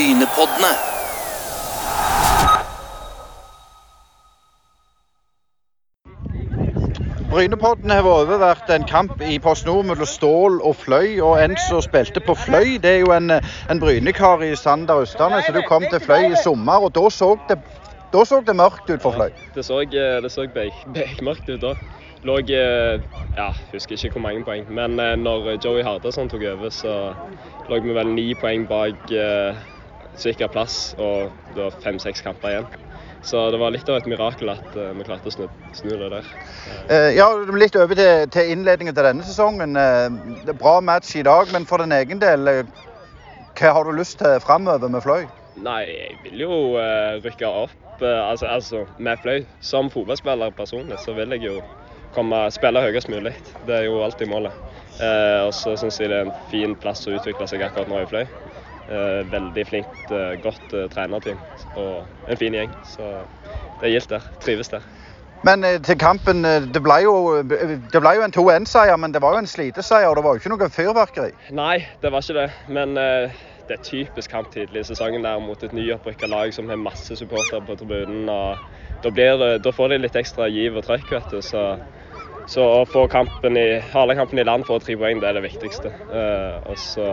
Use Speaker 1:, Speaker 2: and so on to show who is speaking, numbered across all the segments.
Speaker 1: Brynepoddene.
Speaker 2: Brynepodden har overvært vært en kamp i Post Nord mellom Stål og Fløy. og En som spilte på Fløy, det er jo en, en brynekar i Sander Østane. Så du kom til Fløy i sommer, og da så det, da så det mørkt ut for Fløy.
Speaker 3: Det så, eh, det så bek- bekmørkt ut da. Lå eh, ja, husker ikke hvor mange poeng, men eh, når Joey Hardasson tok over, så lå vi vel ni poeng bak sikker plass, og det var fem-seks kamper igjen. Så det var litt av et mirakel at uh, vi klarte å snu, snu det der.
Speaker 2: Uh, ja, Litt over til, til innledningen til denne sesongen. Uh, det er Bra match i dag, men for din egen del, hva har du lyst til framover med Fløy?
Speaker 3: Nei, jeg vil jo rykke opp altså, altså, med Fløy. Som fotballspiller personlig så vil jeg jo komme spille høyest mulig. Det er jo alltid målet. Og så syns jeg det er en fin plass å utvikle seg akkurat nå i Fløy. Eh, veldig flinkt, eh, godt eh, trenerteam og en fin gjeng. Så det er gildt der. Trives der.
Speaker 2: Men til kampen, det ble jo, det ble jo en 2-1-seier, men det var jo en sliteseier. Det var jo ikke noe fyrverkeri.
Speaker 3: Nei, det var ikke det. Men det er typisk kamp tidlig i sesongen der mot et nyopprykka lag som har masse supportere på tribunen. og da, blir det, da får de litt ekstra giv og trøkk. vet du. Så, så å få kampen i, halve kampen i land for tre poeng, det er det viktigste. Eh, og så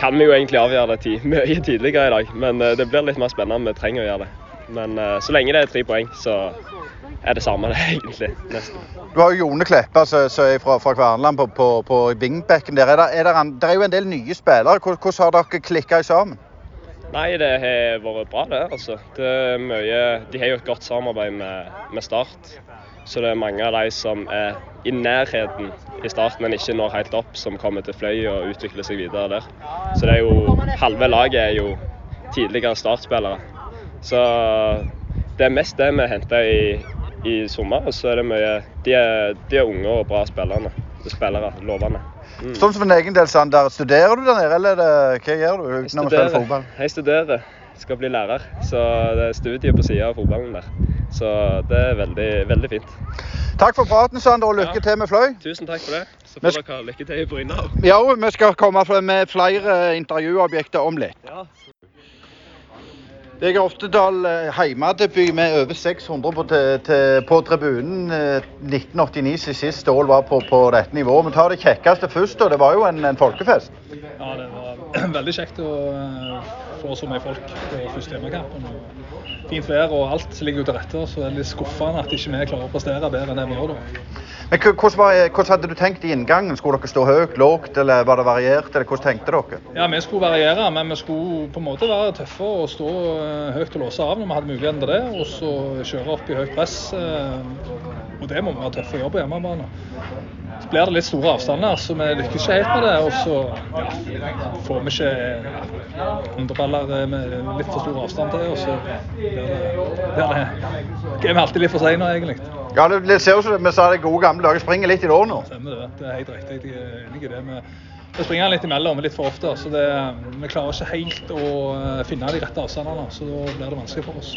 Speaker 3: kan vi jo egentlig avgjøre det mye tidligere i dag, men eh, det blir litt mer spennende. Vi trenger å gjøre det. Men eh, så lenge det er tre poeng, så er det samme det egentlig. Nesten.
Speaker 2: Du har jo Jone Kleppa som er fra, fra Kverneland på, på, på wingbacken der. Er det, er det, an- det er jo en del nye spillere. Hvordan, har dere klikka sammen?
Speaker 3: Nei, det har vært bra, det. altså. Det mye, de har jo et godt samarbeid med, med Start. Så det er mange av de som er i nærheten i starten, men ikke når helt opp, som kommer til Fløy og utvikler seg videre der. Så det er jo, halve laget er jo tidligere Start-spillere. Så det er mest det vi henter i, i sommer. Og så er det mye De er, de er unge og bra spillere. spillere lovende. Mm.
Speaker 2: Som for din egen del, Sander, studerer du der nede, eller er det, hva gjør du utenom å spille fotball?
Speaker 3: Jeg studerer. Skal bli lærer. Så det er studiet på sida av fotballen der. Så det er veldig, veldig fint.
Speaker 2: Takk for praten, Sander, og lykke
Speaker 3: Ja.
Speaker 2: til med Fløy.
Speaker 3: Tusen takk for det. Så får dere ha lykke til i Bryna.
Speaker 2: Ja, vi skal komme med flere intervjuobjekter om litt.
Speaker 3: Ja.
Speaker 2: Det er Oftedal eh, heimadebut med over 600 på, til, på tribunen. eh, 1989 sist sist Ål var på, på dette nivået. Vi tar det kjekkeste først, og det var jo en, en folkefest.
Speaker 4: Ja, det var veldig kjekt å eh, få så mye folk på første hjemmekampen. Fint vær og alt ligger jo til rette, så det er litt skuffende at ikke vi klarer å prestere bedre enn det vi gjør. da.
Speaker 2: Men hvordan, var, hvordan hadde du tenkt i inngangen? Skulle dere stå høyt, lågt, eller var det variert? eller Hvordan tenkte dere?
Speaker 4: Ja, Vi skulle variere, men vi skulle på en måte være tøffe og stå eh, høyt å låse av når vi hadde muligheten til det. Og så kjøre opp i høyt press. eh, Og det må vi være tøffe å gjøre på hjemmebane. Så blir det litt store avstander, så vi lykkes ikke helt med det. Og så ja, får vi ikke underballer eh, med litt for stor avstand til, og så blir det, blir det er vi alltid litt for seine, egentlig.
Speaker 2: Ja, Det, ser ut som vi sa det gode gamle dager springer litt i det nå.
Speaker 4: Stemmer det. Det er helt riktig. Jeg er enig i det. Vi, vi springer litt imellom litt for ofte, så det, vi klarer ikke helt å eh, finne de rette avstandene. Så da blir det vanskelig for oss.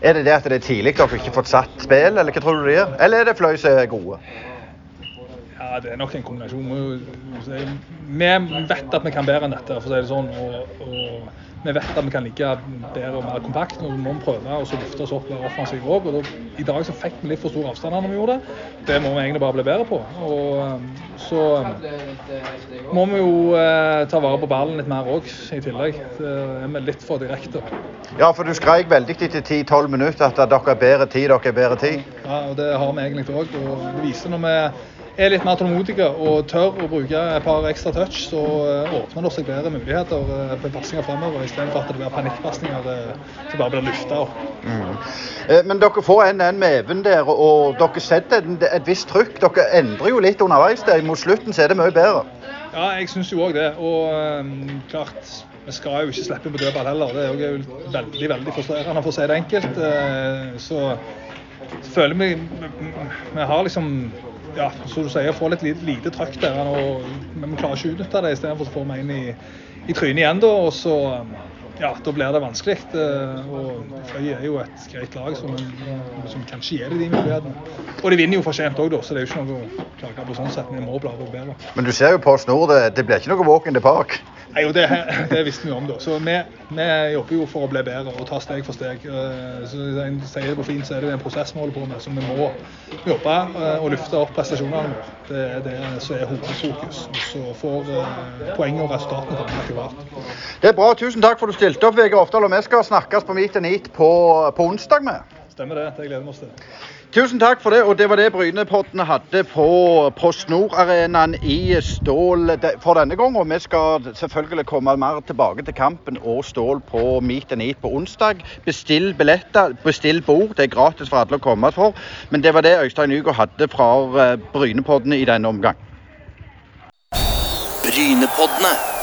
Speaker 2: Er det det at det er tidlig dere ikke fått satt spill, eller hva tror du det gjør? Eller er det Fløy som er gode?
Speaker 4: Ja, Det er nok en kombinasjon. Vi vet at vi kan bedre enn dette, for å si det sånn. Og, og vi vet at vi kan ligge bedre og mer kompakt. Nå må vi prøve og så løfte oss opp og være offensive òg. I dag så fikk vi litt for stor avstand når vi gjorde det. Det må vi egentlig bare bli bedre på. Og så må vi jo eh, ta vare på ballen litt mer òg, i tillegg. Det er vi litt for direkte.
Speaker 2: Ja, for du skreik veldig etter 10-12 minutter at dere er bedre tid, dere er bedre tid.
Speaker 4: Ja, og det har vi egentlig òg. Og det viser når vi er litt mer tålmodige og tør å bruke et par ekstra touch, så eh, åpner det seg bedre muligheter eh, for pasninger fremover, istedenfor at det blir panikkpassinger eh, som bare blir lufta opp.
Speaker 2: Mm. Men dere får en en med Even der, og- dere setter et visst trykk. Dere endrer jo litt underveis der. Mot slutten så er det mye bedre.
Speaker 4: Ja, jeg syns jo òg det. Og eh, klart, vi skal jo ikke slippe inn på dødball heller. Det er jo veldig, veldig frustrerende, for å si det enkelt. Eh, Så føler vi Vi har liksom ja, som du sier, får litt lite, lite trøkk der. Og, men vi klarer ikke å utnytte det. Istedenfor får vi en i, i trynet igjen da. Og så ja, da blir det vanskelig. Eh, Og Fløy er jo et greit lag som, som kanskje gir det de mulighetene. Og de vinner jo fortjent òg, så det er jo ikke noe å klage på sånn sett. Vi må bli bedre.
Speaker 2: Men du ser jo på Snor, det, det blir ikke noe walk in the park.
Speaker 4: Nei, jo, det, det visste vi om, da. Så vi, vi jobber jo for å bli bedre og ta steg for steg. Eh, Så en sier det på fint, så er det en prosess vi holder på med. Så vi må jobbe eh, og løfte opp prestasjonene våre. Det er det som er hovedfokus. Så får eh, poeng og resultatene komme etter hvert.
Speaker 2: Det er bra. Tusen takk for at du stilte opp, Vegard Oppdal. Og vi skal snakkes på Meet and Eat på, på onsdag med.
Speaker 4: Stemmer det. Det gleder vi oss til.
Speaker 2: Tusen takk for det. Og det var det Brynepodden hadde på Post Nord-arenaen i Stål for denne gang. Og vi skal selvfølgelig komme mer tilbake til kampen og Stål på Meet and Eat på onsdag. Bestill billetter, bestill bord. Det er gratis for alle å komme for. Men det var det Øystein Nygaard hadde fra eh, Brynepoddene i denne omgang.
Speaker 1: Brynepoddene.